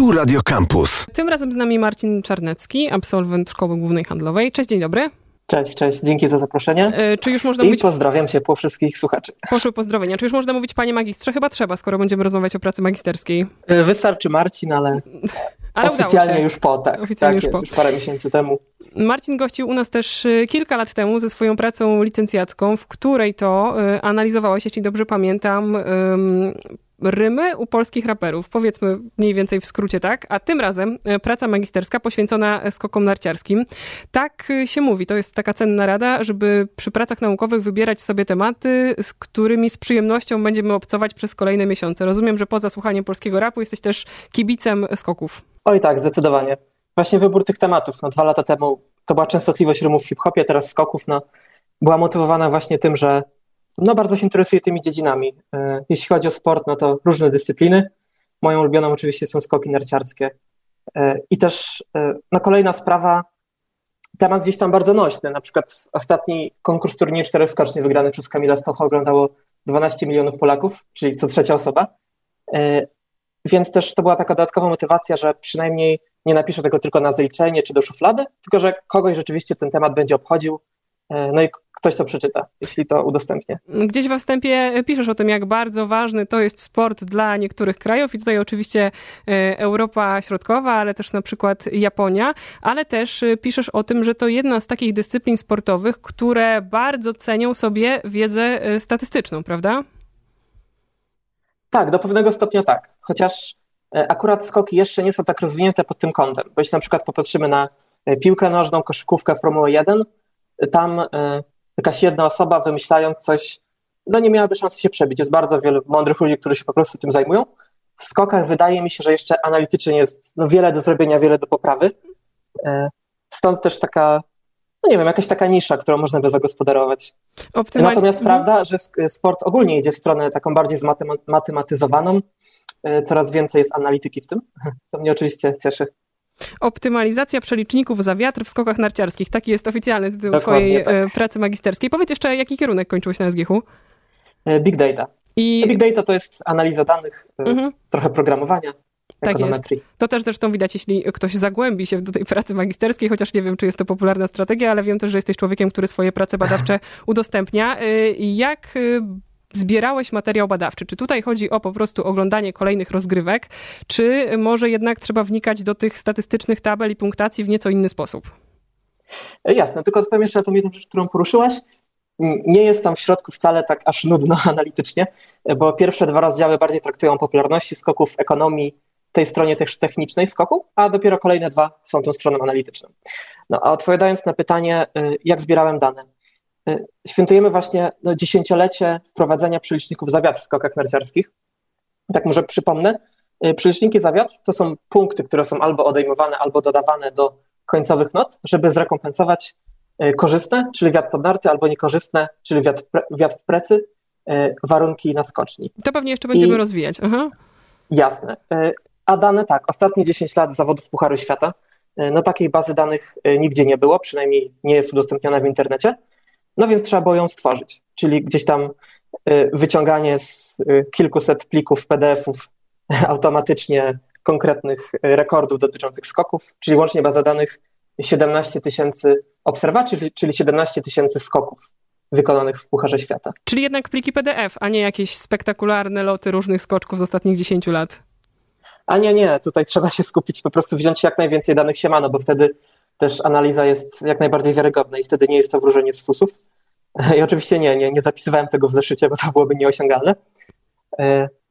Tu Radio Campus. Tym razem z nami Marcin Czarnecki, absolwent Szkoły Głównej Handlowej. Cześć, dzień dobry. Cześć, cześć, dzięki za zaproszenie. E, czy już można I mówić... pozdrawiam ciepło wszystkich słuchaczy. Poszły pozdrowienia. Czy już można mówić panie magistrze? Chyba trzeba, skoro będziemy rozmawiać o pracy magisterskiej. E, Wystarczy Marcin, ale, Ale oficjalnie udało się. już po, tak. Oficjalnie tak już jest, po. już parę miesięcy temu. Marcin gościł u nas też y, kilka lat temu ze swoją pracą licencjacką, w której to analizowałeś, jeśli dobrze pamiętam, rymy u polskich raperów. Powiedzmy mniej więcej w skrócie tak. A tym razem y, praca magisterska poświęcona skokom narciarskim. Tak y, się mówi, to jest taka cenna rada, żeby przy pracach naukowych wybierać sobie tematy, z którymi z przyjemnością będziemy obcować przez kolejne miesiące. Rozumiem, że poza słuchaniem polskiego rapu jesteś też kibicem skoków. Oj tak, zdecydowanie. Właśnie wybór tych tematów. No, dwa lata temu to była częstotliwość rymów w hip-hopie, teraz skoków. No, była motywowana właśnie tym, że no, bardzo się interesuję tymi dziedzinami. E, Jeśli chodzi o sport, no to różne dyscypliny. Moją ulubioną oczywiście są skoki narciarskie. E, I też e, no, kolejna sprawa, temat gdzieś tam bardzo nośny. Na przykład ostatni konkurs turnieju czterech skoczni wygrany przez Kamila Stocha oglądało 12 milionów Polaków, czyli co trzecia osoba. Więc też to była taka dodatkowa motywacja, że przynajmniej nie napiszę tego tylko na zaliczenie czy do szuflady, tylko że kogoś rzeczywiście ten temat będzie obchodził, no i ktoś to przeczyta, jeśli to udostępnię. Gdzieś we wstępie piszesz o tym, jak bardzo ważny to jest sport dla niektórych krajów i tutaj oczywiście e, Europa Środkowa, ale też na przykład Japonia, ale też e, piszesz o tym, że to jedna z takich dyscyplin sportowych, które bardzo cenią sobie wiedzę e, statystyczną, prawda? Tak, do pewnego stopnia tak, chociaż e, akurat skoki jeszcze nie są tak rozwinięte pod tym kątem, bo jeśli na przykład popatrzymy na e, piłkę nożną, koszykówkę, Formułę 1, e, tam e, jakaś jedna osoba wymyślając coś, no nie miałaby szansy się przebić. Jest bardzo wielu mądrych ludzi, którzy się po prostu tym zajmują. W skokach wydaje mi się, że jeszcze analitycznie jest no, wiele do zrobienia, wiele do poprawy. E, Stąd też taka, no nie wiem, jakaś taka nisza, którą można by zagospodarować. Optymal- Natomiast Mhm. prawda, że sport ogólnie idzie w stronę taką bardziej zmatematyzowaną. E, Coraz więcej jest analityki w tym, co mnie oczywiście cieszy. Optymalizacja przeliczników za wiatr w skokach narciarskich. Taki jest oficjalny tytuł Dokładnie twojej tak. e, pracy magisterskiej. Powiedz jeszcze, jaki kierunek kończyłeś na SGH-u? E, Big data. I Big data to jest analiza danych, e, Mhm. trochę programowania, Tak ekonometrii. To też zresztą widać, jeśli ktoś zagłębi się do tej pracy magisterskiej, chociaż nie wiem, czy jest to popularna strategia, ale wiem też, że jesteś człowiekiem, który swoje prace badawcze udostępnia. Jak zbierałeś materiał badawczy? Czy tutaj chodzi o po prostu oglądanie kolejnych rozgrywek, czy może jednak trzeba wnikać do tych statystycznych tabel i punktacji w nieco inny sposób? E, Jasne, tylko powiem jeszcze tą jedną rzecz, którą poruszyłaś. Nie jest tam w środku wcale tak aż nudno analitycznie, e, bo pierwsze dwa rozdziały bardziej traktują popularności skoków, ekonomii, tej stronie też technicznej skoku, a dopiero kolejne dwa są tą stroną analityczną. No a odpowiadając na pytanie, e, jak zbierałem dane. E, Świętujemy właśnie no, dziesięciolecie wprowadzenia przeliczników za wiatr w skokach narciarskich. Tak może przypomnę, e, przeliczniki za wiatr to są punkty, które są albo odejmowane, albo dodawane do końcowych not, żeby zrekompensować e, korzystne, czyli wiatr podnarty, albo niekorzystne, czyli wiatr, wiatr w plecy, e, warunki na skoczni. To pewnie jeszcze będziemy I- rozwijać. Aha. Jasne. A dane tak, ostatnie 10 lat zawodów Pucharu Świata, no takiej bazy danych nigdzie nie było, przynajmniej nie jest udostępniona w internecie, no więc trzeba było ją stworzyć, czyli gdzieś tam e, wyciąganie z e, kilkuset plików PDF-ów automatycznie konkretnych e, rekordów dotyczących skoków, czyli łącznie baza danych 17 tysięcy obserwacji, czyli- czyli 17 tysięcy skoków wykonanych w Pucharze Świata. Czyli jednak pliki PDF, a nie jakieś spektakularne loty różnych skoczków z ostatnich 10 lat. A nie, nie, tutaj trzeba się skupić, po prostu wziąć jak najwięcej danych siemano, bo wtedy też analiza jest jak najbardziej wiarygodna i wtedy nie jest to wróżenie z fusów. I oczywiście nie, nie, nie zapisywałem tego w zeszycie, bo to byłoby nieosiągalne.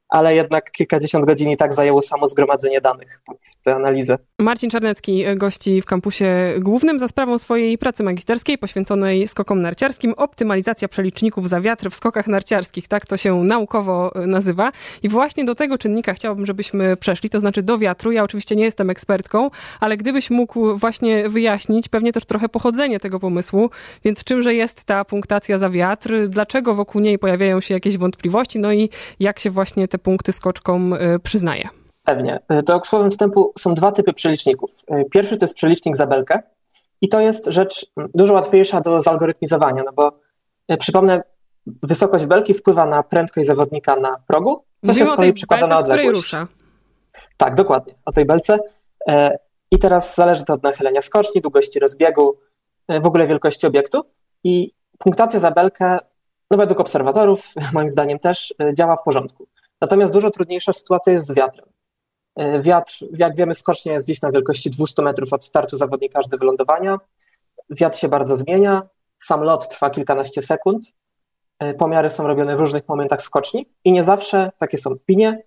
Ale jednak kilkadziesiąt godzin i tak zajęło samo zgromadzenie danych pod tę analizę. Marcin Czarnecki e, gości w kampusie głównym za sprawą swojej pracy magisterskiej poświęconej skokom narciarskim. Optymalizacja przeliczników za wiatr w skokach narciarskich, tak to się naukowo e, nazywa. I właśnie do tego czynnika chciałabym, żebyśmy przeszli, to znaczy do wiatru. Ja oczywiście nie jestem ekspertką, ale gdybyś mógł właśnie wyjaśnić pewnie też trochę pochodzenie tego pomysłu, więc czymże jest ta punktacja za wiatr, dlaczego wokół niej pojawiają się jakieś wątpliwości, no i jak się właśnie te punkty skoczkom e, przyznaje. Pewnie. E, To słowem wstępu są dwa typy przeliczników. E, Pierwszy to jest przelicznik za belkę i to jest rzecz mm, dużo łatwiejsza do zalgorytmizowania, no bo e, przypomnę, wysokość belki wpływa na prędkość zawodnika na progu, co się Mówimy z o kolei przekłada na z odległość. rusza. Tak, dokładnie, o tej belce. I teraz zależy to od nachylenia skoczni, długości rozbiegu, w ogóle wielkości obiektu. I punktacja za belkę, no według obserwatorów, moim zdaniem też, działa w porządku. Natomiast dużo trudniejsza sytuacja jest z wiatrem. E, wiatr, jak wiemy, skocznia jest gdzieś na wielkości 200 metrów od startu zawodnika aż do wylądowania. Wiatr się bardzo zmienia, sam lot trwa kilkanaście sekund. E, pomiary są robione w różnych momentach skoczni i nie zawsze, takie są opinie,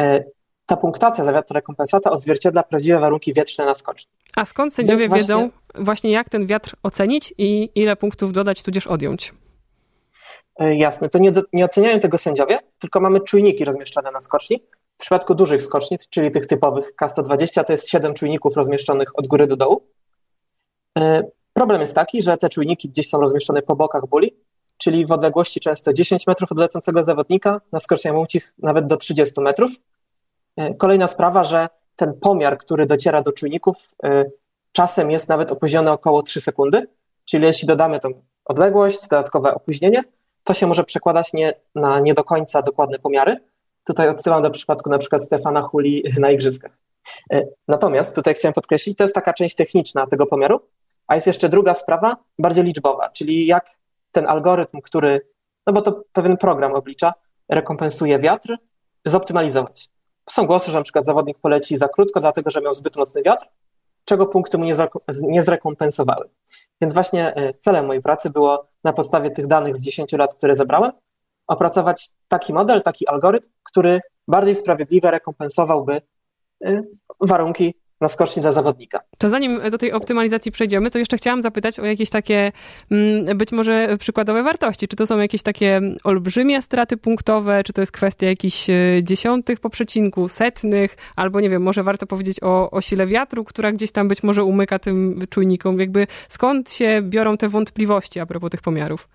e, ta punktacja za wiatr rekompensata odzwierciedla prawdziwe warunki wietrzne na skoczni. A skąd sędziowie właśnie... wiedzą właśnie jak ten wiatr ocenić i ile punktów dodać tudzież odjąć? Jasne, to nie, do, nie oceniają tego sędziowie, tylko mamy czujniki rozmieszczone na skoczni w przypadku dużych skoczni, czyli tych typowych K120, to jest 7 czujników rozmieszczonych od góry do dołu. E, problem jest taki, że te czujniki gdzieś są rozmieszczone po bokach buli, czyli w odległości często 10 metrów od lecącego zawodnika, na skoczniach mącich nawet do 30 metrów. E, kolejna sprawa, że ten pomiar, który dociera do czujników, e, czasem jest nawet opóźniony około 3 sekundy, czyli jeśli dodamy tą odległość, dodatkowe opóźnienie, to się może przekładać nie, na nie do końca dokładne pomiary, Tutaj odsyłam do przypadku na przykład Stefana Huli na igrzyskach. E, natomiast tutaj chciałem podkreślić, to jest taka część techniczna tego pomiaru, a jest jeszcze druga sprawa, bardziej liczbowa, czyli jak ten algorytm, który, no bo to pewien program oblicza, rekompensuje wiatr, zoptymalizować. Są głosy, że na przykład zawodnik poleci za krótko, dlatego że miał zbyt mocny wiatr, czego punkty mu nie, zrekompensowały. Więc właśnie e, celem mojej pracy było na podstawie tych danych z 10 lat, które zebrałem, opracować taki model, taki algorytm, który bardziej sprawiedliwie rekompensowałby y, warunki na skoczni dla zawodnika. To zanim do tej optymalizacji przejdziemy, to jeszcze chciałam zapytać o jakieś takie mm, być może przykładowe wartości. Czy to są jakieś takie olbrzymie straty punktowe, czy to jest kwestia jakichś y, dziesiątych po przecinku, setnych, albo nie wiem, może warto powiedzieć o, o sile wiatru, która gdzieś tam być może umyka tym czujnikom. Jakby skąd się biorą te wątpliwości a propos tych pomiarów?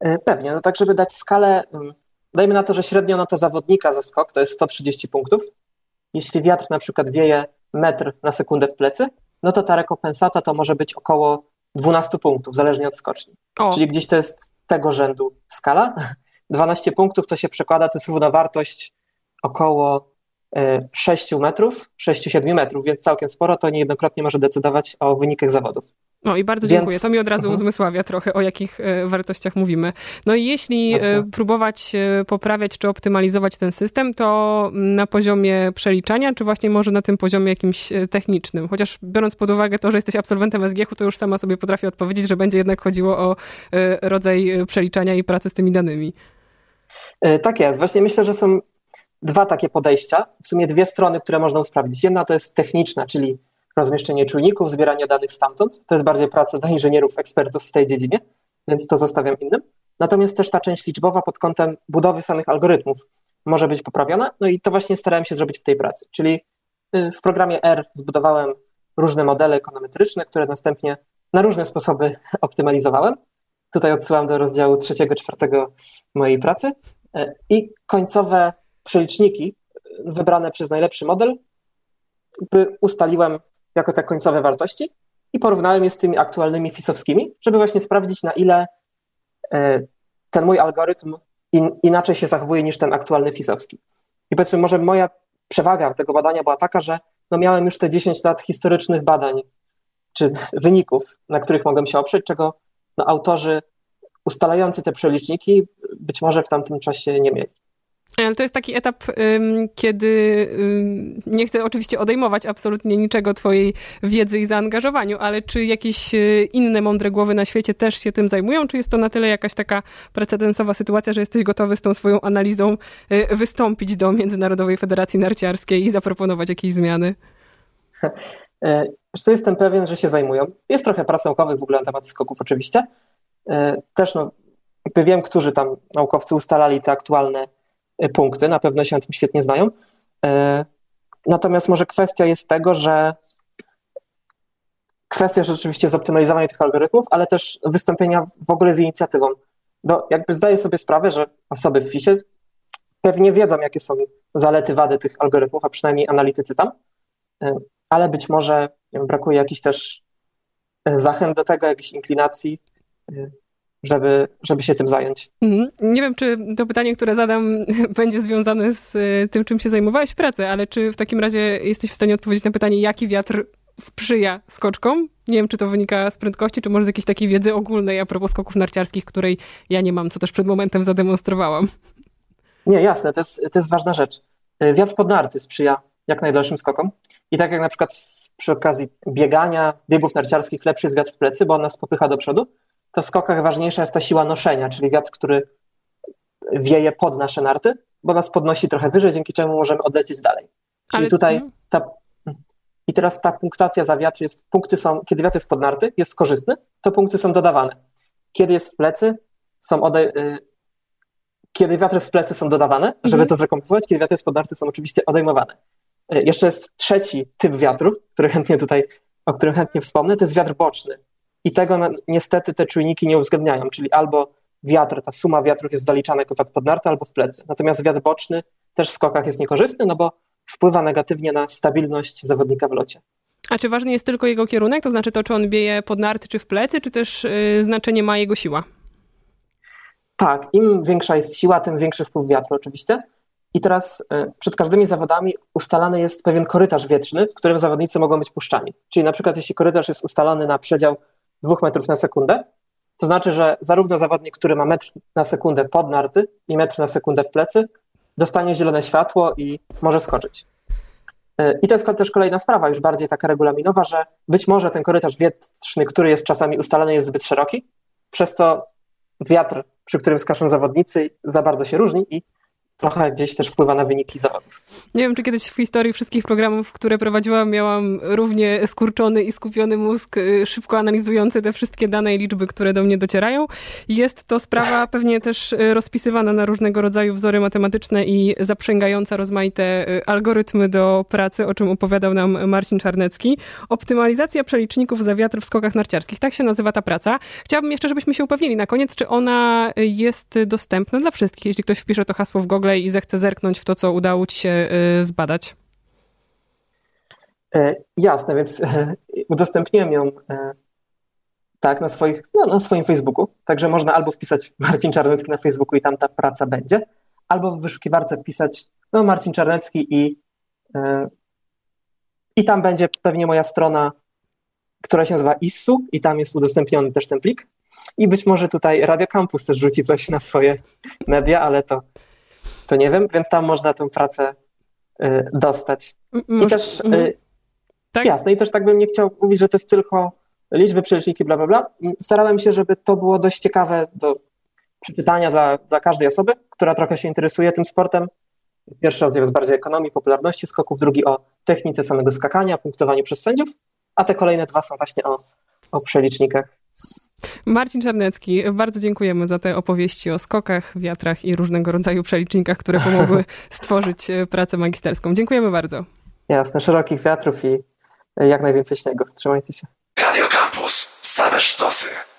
E, pewnie, no tak żeby dać skalę, mm, dajmy na to, że średnio no to zawodnika za skok to jest 130 punktów. Jeśli wiatr na przykład wieje metr na sekundę w plecy, no to ta rekompensata to może być około 12 punktów, zależnie od skoczni. O. Czyli gdzieś to jest tego rzędu skala. 12 punktów to się przekłada, to jest równowartość około 6 e, metrów, 6-7 metrów, więc całkiem sporo, to niejednokrotnie może decydować o wynikach zawodów. No i bardzo dziękuję. Więc... To mi od razu uh-huh. uzmysławia trochę, o jakich e, wartościach mówimy. No i jeśli e, Jasne. próbować poprawiać czy optymalizować ten system, to na poziomie przeliczania, czy właśnie może na tym poziomie jakimś technicznym? Chociaż biorąc pod uwagę to, że jesteś absolwentem SGH-u, to już sama sobie potrafię odpowiedzieć, że będzie jednak chodziło o rodzaj przeliczania i pracy z tymi danymi. Tak jest. Właśnie myślę, że są dwa takie podejścia, w sumie dwie strony, które można usprawnić. Jedna to jest techniczna, czyli rozmieszczenie czujników, zbieranie danych stamtąd. To jest bardziej praca dla inżynierów, ekspertów w tej dziedzinie, więc to zostawiam innym. Natomiast też ta część liczbowa pod kątem budowy samych algorytmów może być poprawiona, no i to właśnie starałem się zrobić w tej pracy. Czyli y, w programie R zbudowałem różne modele ekonometryczne, które następnie na różne sposoby optymalizowałem. Tutaj odsyłam do rozdziału trzeciego, czwartego mojej pracy. Y, I końcowe przeliczniki wybrane przez najlepszy model ustaliłem jako te końcowe wartości i porównałem je z tymi aktualnymi fisowskimi, żeby właśnie sprawdzić, na ile e, ten mój algorytm in, inaczej się zachowuje niż ten aktualny fisowski. I powiedzmy, może moja przewaga tego badania była taka, że no miałem już te 10 lat historycznych badań czy wyników, na których mogłem się oprzeć, czego no, autorzy ustalający te przeliczniki być może w tamtym czasie nie mieli. Ale to jest taki etap, kiedy nie chcę oczywiście odejmować absolutnie niczego twojej wiedzy i zaangażowaniu, ale czy jakieś y, inne mądre głowy na świecie też się tym zajmują, czy jest to na tyle jakaś taka precedensowa sytuacja, że jesteś gotowy z tą swoją analizą y, wystąpić do Międzynarodowej Federacji Narciarskiej i zaproponować jakieś zmiany? E, co jestem pewien, że się zajmują. Jest trochę prac naukowych w ogóle na temat skoków oczywiście. E, też no, wiem, którzy tam naukowcy ustalali te aktualne punkty, na pewno się na tym świetnie znają. E, natomiast może kwestia jest tego, że kwestia rzeczywiście zoptymalizowania tych algorytmów, ale też wystąpienia w ogóle z inicjatywą. Bo jakby zdaję sobie sprawę, że osoby w FISie pewnie wiedzą, jakie są zalety, wady tych algorytmów, a przynajmniej analitycy tam, e, ale być może brakuje jakichś też zachęt do tego, jakichś inklinacji. Żeby, żeby się tym zająć. Mhm. Nie wiem, czy to pytanie, które zadam, będzie związane z y, tym, czym się zajmowałeś w pracy, ale czy w takim razie jesteś w stanie odpowiedzieć na pytanie, jaki wiatr sprzyja skoczkom? Nie wiem, czy to wynika z prędkości, czy może z jakiejś takiej wiedzy ogólnej a propos skoków narciarskich, której ja nie mam, co też przed momentem zademonstrowałam. Nie, jasne, to jest, to jest ważna rzecz. Y, wiatr pod narty sprzyja jak najdalszym skokom. I tak jak na przykład przy okazji biegania, biegów narciarskich lepszy jest wiatr w plecy, bo on nas popycha do przodu, to w skokach ważniejsza jest ta siła noszenia, czyli wiatr, który wieje pod nasze narty, bo nas podnosi trochę wyżej, dzięki czemu możemy odlecieć dalej. Czyli Ale... tutaj mhm. ta... I teraz ta punktacja za wiatr jest, punkty są, kiedy wiatr jest pod narty, jest korzystny, to punkty są dodawane. Kiedy jest w plecy, są ode... Y, kiedy wiatr jest w plecy, są dodawane, żeby mhm. to zrekompensować, kiedy wiatr jest pod narty, są oczywiście odejmowane. Y, jeszcze jest trzeci typ wiatru, który chętnie tutaj, o którym chętnie wspomnę, to jest wiatr boczny. I tego niestety te czujniki nie uwzględniają, czyli albo wiatr, ta suma wiatrów jest zaliczana jako wiatr podnarty albo w plecy. Natomiast wiatr boczny też w skokach jest niekorzystny, no bo wpływa negatywnie na stabilność zawodnika w locie. A czy ważny jest tylko jego kierunek, to znaczy to, czy on bieje pod narty, czy w plecy, czy też yy, znaczenie ma jego siła? Tak, im większa jest siła, tym większy wpływ wiatru oczywiście. I teraz yy, przed każdymi zawodami ustalany jest pewien korytarz wietrzny, w którym zawodnicy mogą być puszczani. Czyli na przykład jeśli korytarz jest ustalony na przedział 2 metrów na sekundę, to znaczy, że zarówno zawodnik, który ma metr na sekundę pod narty i metr na sekundę w plecy, dostanie zielone światło i może skoczyć. Y, I to jest też kolejna sprawa, już bardziej taka regulaminowa, że być może ten korytarz wietrzny, który jest czasami ustalony, jest zbyt szeroki, przez co wiatr, przy którym skaczą zawodnicy, za bardzo się różni i trochę gdzieś też wpływa na wyniki zawodów. Nie wiem, czy kiedyś w historii wszystkich programów, które prowadziłam, miałam równie skurczony i skupiony mózg, y, szybko analizujący te wszystkie dane i liczby, które do mnie docierają. Jest to sprawa pewnie też y, rozpisywana na różnego rodzaju wzory matematyczne i zaprzęgająca rozmaite y, algorytmy do pracy, o czym opowiadał nam Marcin Czarnecki. Optymalizacja przeliczników za wiatr w skokach narciarskich. Tak się nazywa ta praca. Chciałabym jeszcze, żebyśmy się upewnili na koniec, czy ona jest dostępna dla wszystkich. Jeśli ktoś wpisze to hasło w Google, i zechce zerknąć w to, co udało ci się y, zbadać? E, jasne, więc e, udostępniłem ją e, tak na, swoich, no, na swoim Facebooku. Także można albo wpisać Marcin Czarnecki na Facebooku i tam ta praca będzie, albo w wyszukiwarce wpisać no, Marcin Czarnecki i, i tam będzie pewnie moja strona, która się nazywa ISSU i tam jest udostępniony też ten plik. I być może tutaj Radio Campus też rzuci coś na swoje media, ale to to nie wiem, więc tam można tę pracę y, dostać. I też, y, mhm. tak? jasne, i też tak bym nie chciał mówić, że to jest tylko liczby, przeliczniki, bla, bla, bla. Starałem się, żeby to było dość ciekawe do przeczytania dla, dla każdej osoby, która trochę się interesuje tym sportem. Pierwszy rozdział jest bardziej ekonomii, popularności skoków, drugi o technice samego skakania, punktowaniu przez sędziów, a te kolejne dwa są właśnie o, o przelicznikach. Marcin Czarnecki, bardzo dziękujemy za te opowieści o skokach, wiatrach i różnego rodzaju przelicznikach, które pomogły stworzyć e, pracę magisterską. Dziękujemy bardzo. Jasne, szerokich wiatrów i jak najwięcej śniegu. Trzymajcie się. Radio Campus. Same sztosy.